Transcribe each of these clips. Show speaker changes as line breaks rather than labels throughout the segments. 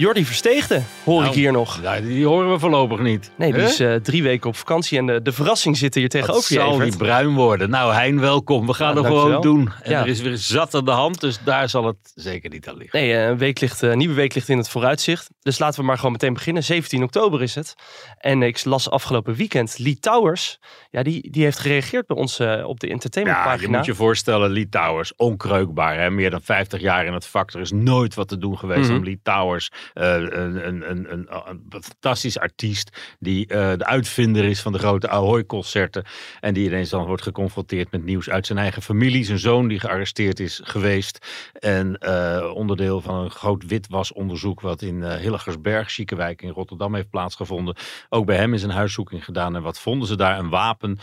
Jordi Versteegde, hoor ik
Nou,
hier nog.
Ja, die horen we voorlopig niet.
Nee, die is eh, drie weken op vakantie en de, de verrassing zit hier tegenover je,
zal die bruin worden? Nou, Hein, welkom. We gaan
Ja,
het gewoon doen. En
Ja.
er is weer zat aan de hand, dus daar zal het zeker niet aan liggen.
Nee, eh, een, week ligt, eh, een nieuwe week ligt in het vooruitzicht. Dus laten we maar gewoon meteen beginnen. 17 oktober is het. En ik las afgelopen weekend Lee Towers. Ja, die, die heeft gereageerd bij ons eh, op de
Ja,
entertainmentpagina.
je moet je voorstellen, Lee Towers, onkreukbaar. Hè? Meer dan 50 jaar in het vak. Er is nooit wat te doen geweest
Mhm.
om Lee Towers. Eh, een, een, een, een, fantastisch artiest die eh, de uitvinder is van de grote Ahoy-concerten. En die ineens dan wordt geconfronteerd met nieuws uit zijn eigen familie. Zijn zoon die gearresteerd is geweest. En eh, onderdeel van een groot witwasonderzoek wat in Hillegersberg, Chiekewijk in Rotterdam heeft plaatsgevonden. Ook bij hem is een huiszoeking gedaan. En wat vonden ze daar? Een wapen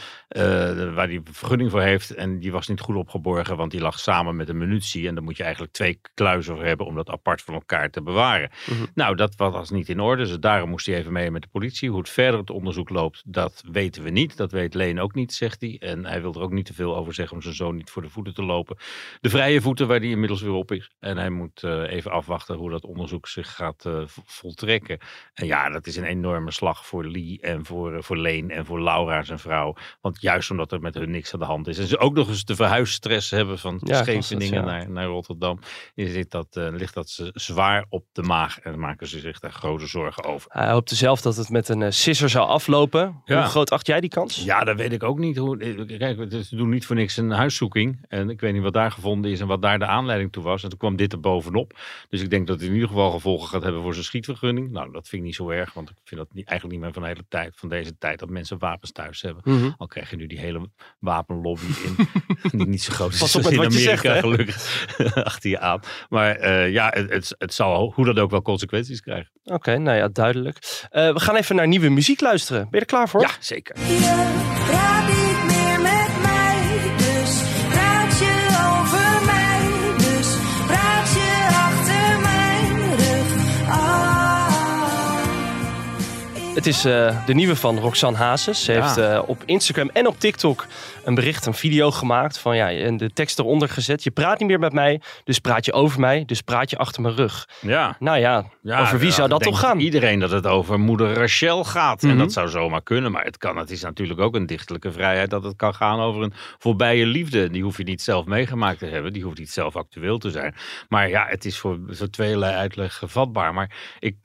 waar hij vergunning voor heeft. En die was niet goed opgeborgen, want die lag samen met een munitie. En daar moet je eigenlijk twee kluizen voor hebben om dat apart van elkaar te bewaren.
Mhm.
Nou, dat was niet in orde. Dus daarom moest hij even mee met de politie. Hoe het verder het onderzoek loopt, dat weten we niet. Dat weet Leen ook niet, zegt hij. En hij wil er ook niet te veel over zeggen om zijn zoon niet voor de voeten te lopen. De vrije voeten waar hij inmiddels weer op is. En hij moet eh, even afwachten hoe dat onderzoek zich gaat eh, vo- voltrekken. En ja, dat is een enorme slag voor Lee en voor, eh, voor Leen en voor Laura, zijn vrouw. Want juist omdat er met hun niks aan de hand is. En ze ook nog eens de verhuisstress hebben van
Ja, dat,
Scheveningen
ja.
naar, naar Rotterdam. Is dit dat, ligt dat ze zwaar op de maag. En maken ze zich daar grote zorgen over.
Hij hoopte zelf dat het met een eh, sisser zou aflopen.
Ja.
Hoe groot acht jij die kans?
Ja, dat weet ik ook niet. Hoe, eh, kijk, ze doen niet voor niks een huiszoeking. En ik weet niet wat daar gevonden is en wat daar de aanleiding toe was. En toen kwam dit er bovenop. Dus ik denk dat het in ieder geval gevolgen gaat hebben voor zijn schietvergunning. Nou, dat vind ik niet zo erg. Want ik vind dat niet, eigenlijk niet meer van de hele tijd, van deze tijd, dat mensen wapens thuis hebben.
Mhm.
Al krijg je nu die hele wapenlobby in. die niet zo groot is
Pas op
in
wat je
Amerika,
zegt,
gelukkig. achter je aan. Maar eh, ja, het, het, het zal hoe dat ook wel consequenties krijgen.
Oké, nou ja, duidelijk. Eh, we gaan even naar nieuwe muziek luisteren. Ben je er klaar voor?
Ja, zeker.
Het is eh, de nieuwe van Roxanne Hazes. Ze
Ja.
heeft eh, op Instagram en op TikTok een bericht, een video gemaakt. Van ja, en de tekst eronder gezet. Je praat niet meer met mij, dus praat je over mij, dus praat je achter mijn rug.
Ja.
Nou ja,
Ja,
over wie
ja,
zou dat toch gaan?
Iedereen dat het over moeder Rachel gaat.
Mhm.
En dat zou zomaar kunnen. Maar het kan. Het is natuurlijk ook een dichtelijke vrijheid dat het kan gaan over een voorbije liefde. Die hoef je niet zelf meegemaakt te hebben. Die hoeft niet zelf actueel te zijn. Maar ja, het is voor, voor tweeërlei uitleg vatbaar. Maar ik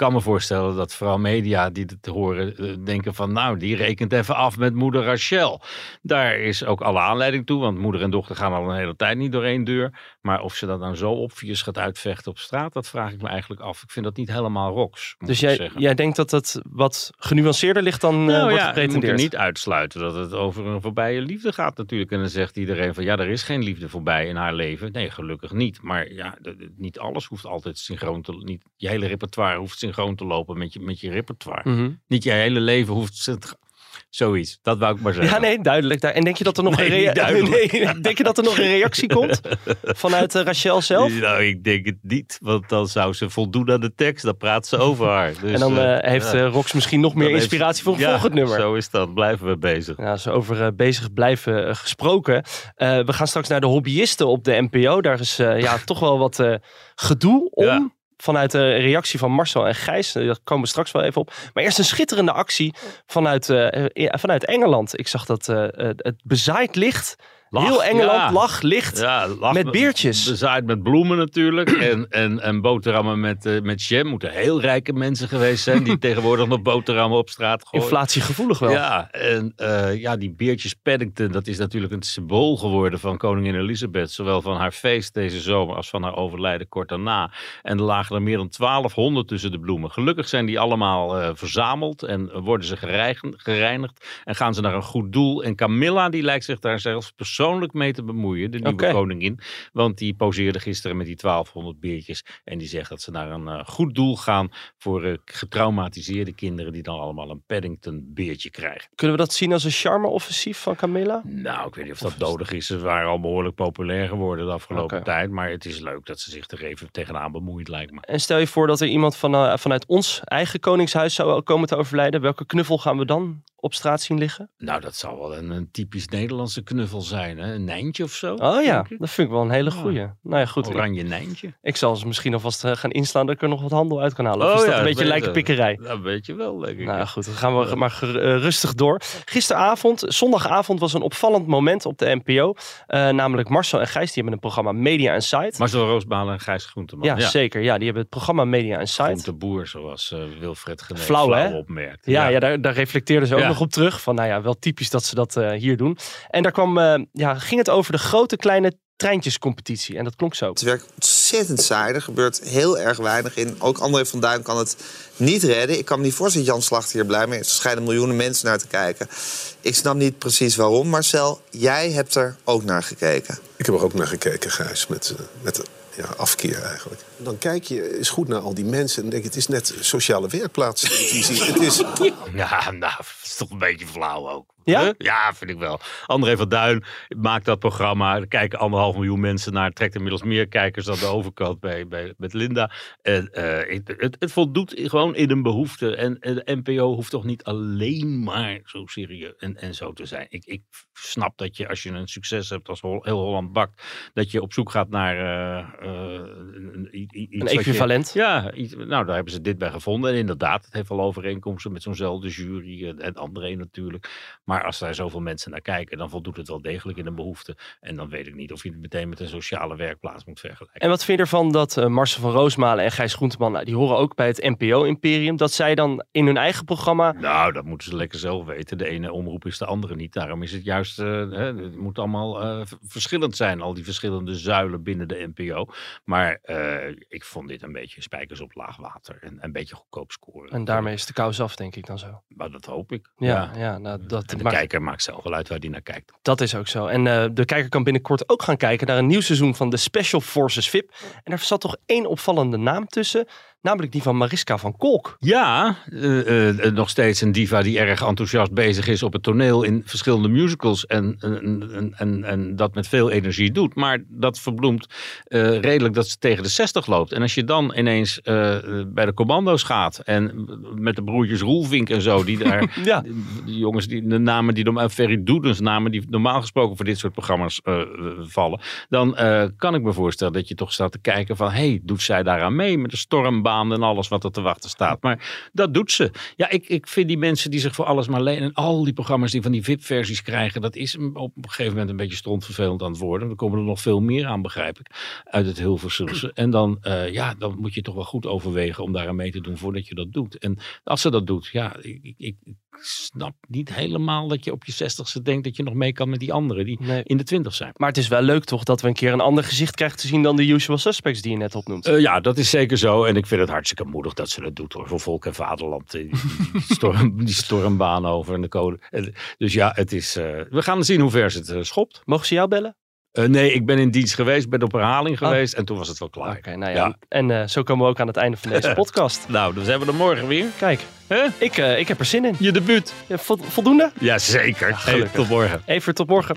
kan me voorstellen dat vooral media die het horen eh, denken van nou, die rekent even af met moeder Rachel. Daar is ook alle aanleiding toe, want moeder en dochter gaan al een hele tijd niet door één deur. Maar of ze dat dan zo obvious gaat uitvechten op straat, dat vraag ik me eigenlijk af. Ik vind dat niet helemaal moet
Dus jij, jij denkt dat het wat genuanceerder ligt dan eh,
Nou
wordt
ja, moet er
gepretendeerd?
niet uitsluiten dat het over een voorbije liefde gaat natuurlijk. En dan zegt iedereen van ja, er is geen liefde voorbij in haar leven. Nee, gelukkig niet. Maar ja, niet alles hoeft altijd synchroon te... Niet, je hele repertoire hoeft synchroon te lopen met je, met je repertoire.
Mhm.
Niet je hele leven hoeft... Zoiets, dat wou ik maar zeggen.
Ja, nee, duidelijk. En denk je dat er nog,
Nee,
een, rea-
niet duidelijk.
Nee, denk je dat er nog een reactie komt vanuit eh, Rachel zelf?
Nou, ik denk het niet, want dan zou ze voldoen aan de tekst. Dan praat ze over haar. Dus,
en dan
eh,
eh, heeft
ja.
Rox misschien nog meer
Dan heeft-
inspiratie voor een
ja,
volgend nummer.
Zo is dat, blijven we bezig.
Ja, zo over bezig blijven gesproken. We gaan straks naar de hobbyisten op de NPO. Daar is ja, toch wel wat gedoe om.
Ja.
Vanuit de reactie van Marcel en Gijs. Eh, Daar komen we straks wel even op. Maar eerst een schitterende actie vanuit, eh, eh, vanuit Engeland. Ik zag dat het bezaaid licht.
Lach,
Heel Engeland
ja.
lag licht.
Ja, lach-
Met beertjes.
Bezaaid met bloemen natuurlijk. En, en, en boterhammen met, eh, met jam. Moeten heel rijke mensen geweest zijn. Die tegenwoordig nog boterhammen op straat gooien.
Inflatiegevoelig wel.
Ja, en eh, ja, die beertjes Paddington, dat is natuurlijk een symbool geworden van koningin Elizabeth. Zowel van haar feest deze zomer als van haar overlijden kort daarna. En er lagen er meer dan 1200 tussen de bloemen. Gelukkig zijn die allemaal eh, verzameld en worden ze gereinigd. En gaan ze naar een goed doel. En Camilla, die lijkt zich daar zelfs persoonlijk mee te bemoeien, de nieuwe koningin. Want die poseerde gisteren met die 1200 beertjes. En die zegt dat ze naar een eh, goed doel gaan voor eh, getraumatiseerde kinderen die dan allemaal een Paddington beertje krijgen.
Kunnen we dat zien als een charme-offensief van Camilla?
Nou, ik weet niet of dat nodig is. Ze waren al behoorlijk populair geworden de afgelopen tijd. Maar het is leuk dat ze zich er even tegenaan bemoeit, lijkt me.
En stel je voor dat er iemand van, eh, vanuit ons eigen koningshuis zou komen te overlijden. Welke knuffel gaan we dan op straat zien liggen?
Nou, dat zou wel een, een typisch Nederlandse knuffel zijn. Hè? Een nijntje of zo.
Oh ja, dat vind ik wel een hele
Ja.
goeie. Nou ja, goed.
Oranje nijntje.
ik zal ze misschien alvast eh, gaan inslaan dat ik er nog wat handel uit kan halen. Of
Oh
is dat
ja,
een beetje
dat
lijkenpikkerij?
Dat weet je wel, denk ik.
Nou goed, dan gaan we maar eh, rustig door. Gisteravond, zondagavond, was een opvallend moment op de NPO. Eh, namelijk Marcel en Gijs, die hebben een programma Media Insight.
Marcel Roosbalen en Gijs Groenteman.
ja, zeker. Ja, die hebben het programma Media Insight.
Groenteboer, zoals eh, Wilfred Genees
Flauw, hè?
opmerkt.
Ja, ja. daar, daar reflecteerden ze ook. Nog op terug. Van nou ja, wel typisch dat ze dat eh, hier doen. En daar kwam, eh, ja, ging het over de grote kleine treintjescompetitie. En dat klonk zo.
Het werkt ontzettend saai. Er gebeurt heel erg weinig in. Ook André van Duin kan het niet redden. Ik kan me niet voorstellen dat Jan Slachter hier blij mee is. Er schijnen miljoenen mensen naar te kijken. Ik snap niet precies waarom. Marcel, jij hebt er ook naar gekeken.
Ik heb er ook naar gekeken, Gijs, met, eh, met ja, afkeer eigenlijk. Dan kijk je eens goed naar al die mensen en denk je, het is net sociale werkplaats televisie. het is,
Ja, nou, dat is toch een beetje flauw ook.
Ja?
Huh? Ja, vind ik wel. André van Duin maakt dat programma. Er kijken anderhalf miljoen mensen naar. Trekt inmiddels meer kijkers dan de overkant bij, bij, met Linda. En, eh, het, het, het voldoet gewoon in een behoefte. En, en de NPO hoeft toch niet alleen maar zo serieus en, en zo te zijn. Ik, ik snap dat je, als je een succes hebt als Hol- heel Holland bakt, dat je op zoek gaat naar eh, eh, i- iets
Een
je-
equivalent.
ja, iets- nou daar hebben ze dit bij gevonden. En inderdaad, het heeft wel overeenkomsten met zo'nzelfde jury en, en André natuurlijk. Maar als daar zoveel mensen naar kijken, dan voldoet het wel degelijk in een behoefte. En dan weet ik niet of je het meteen met een sociale werkplaats moet vergelijken.
En wat vind je ervan dat eh, Marcel van Roosmalen en Gijs Groenteman, nou, die horen ook bij het NPO-imperium, dat zij dan in hun eigen programma...
Nou, dat moeten ze lekker zelf weten. De ene omroep is de andere niet. Daarom is het juist, eh, hè, het moet allemaal eh, verschillend zijn. Al die verschillende zuilen binnen de NPO. Maar eh, ik vond dit een beetje spijkers op laag water. En een beetje goedkoop scoren.
En daarmee is de kous af, denk ik dan zo.
Maar dat hoop ik.
Ja, ja. nou, dat,
En de kijker maakt zelf wel uit waar die naar kijkt.
dat is ook zo. En eh, de kijker kan binnenkort ook gaan kijken naar een nieuw seizoen van de Special Forces VIP. En er zat toch één opvallende naam tussen, namelijk die van Mariska van Kolk.
Ja, eh, eh, nog steeds een diva die erg enthousiast bezig is op het toneel in verschillende musicals. En, en, en, en, dat met veel energie doet. Maar dat verbloemt eh, redelijk dat ze tegen de 60 loopt. En als je dan ineens eh, bij de commando's gaat. En met de broertjes Roelvink en zo. Die daar,
Ja.
die jongens, die, de namen die normaal, Ferry Doedens namen die normaal gesproken voor dit soort programma's eh, vallen. Dan eh, kan ik me voorstellen dat je toch staat te kijken van, hey, doet zij daaraan mee met de stormbaan en alles wat er te wachten staat. Maar dat doet ze. Ja, ik, ik vind die mensen die zich voor alles maar lenen en al die programma's die van die VIP-versies krijgen, dat is op een gegeven moment een beetje strontvervelend aan het worden. Er komen er nog veel meer aan, begrijp ik, uit het Hilversumse. En dan, eh, ja, dan moet je toch wel goed overwegen om daaraan mee te doen voordat je dat doet. En als ze dat doet, ja, ik, ik snap niet helemaal dat je op je zestigste denkt dat je nog mee kan met die anderen die
Nee.
in de twintig zijn.
Maar het is wel leuk toch dat we een keer een ander gezicht krijgen te zien dan de usual suspects die je net opnoemt.
Eh, ja, dat is zeker zo. En ik vind het hartstikke moedig dat ze dat doet hoor. Voor volk en vaderland. Die, die, storm, die stormbaan over en de code. En, Dus ja, het is. eh, we gaan zien hoe ver ze het eh, schopt.
Mogen ze jou bellen?
Eh, nee, ik ben in dienst geweest, ben op herhaling geweest. En toen was het wel klaar.
Oké, nou ja.
Ja.
En eh, zo komen we ook aan het einde van deze podcast.
Nou, dan zijn we er morgen weer.
Kijk,
Hè?
ik, eh, ik heb er zin in.
Je debuut.
Ja, vo- voldoende?
Ja, zeker. Hey,
gelukkig.
tot morgen.
Even tot morgen.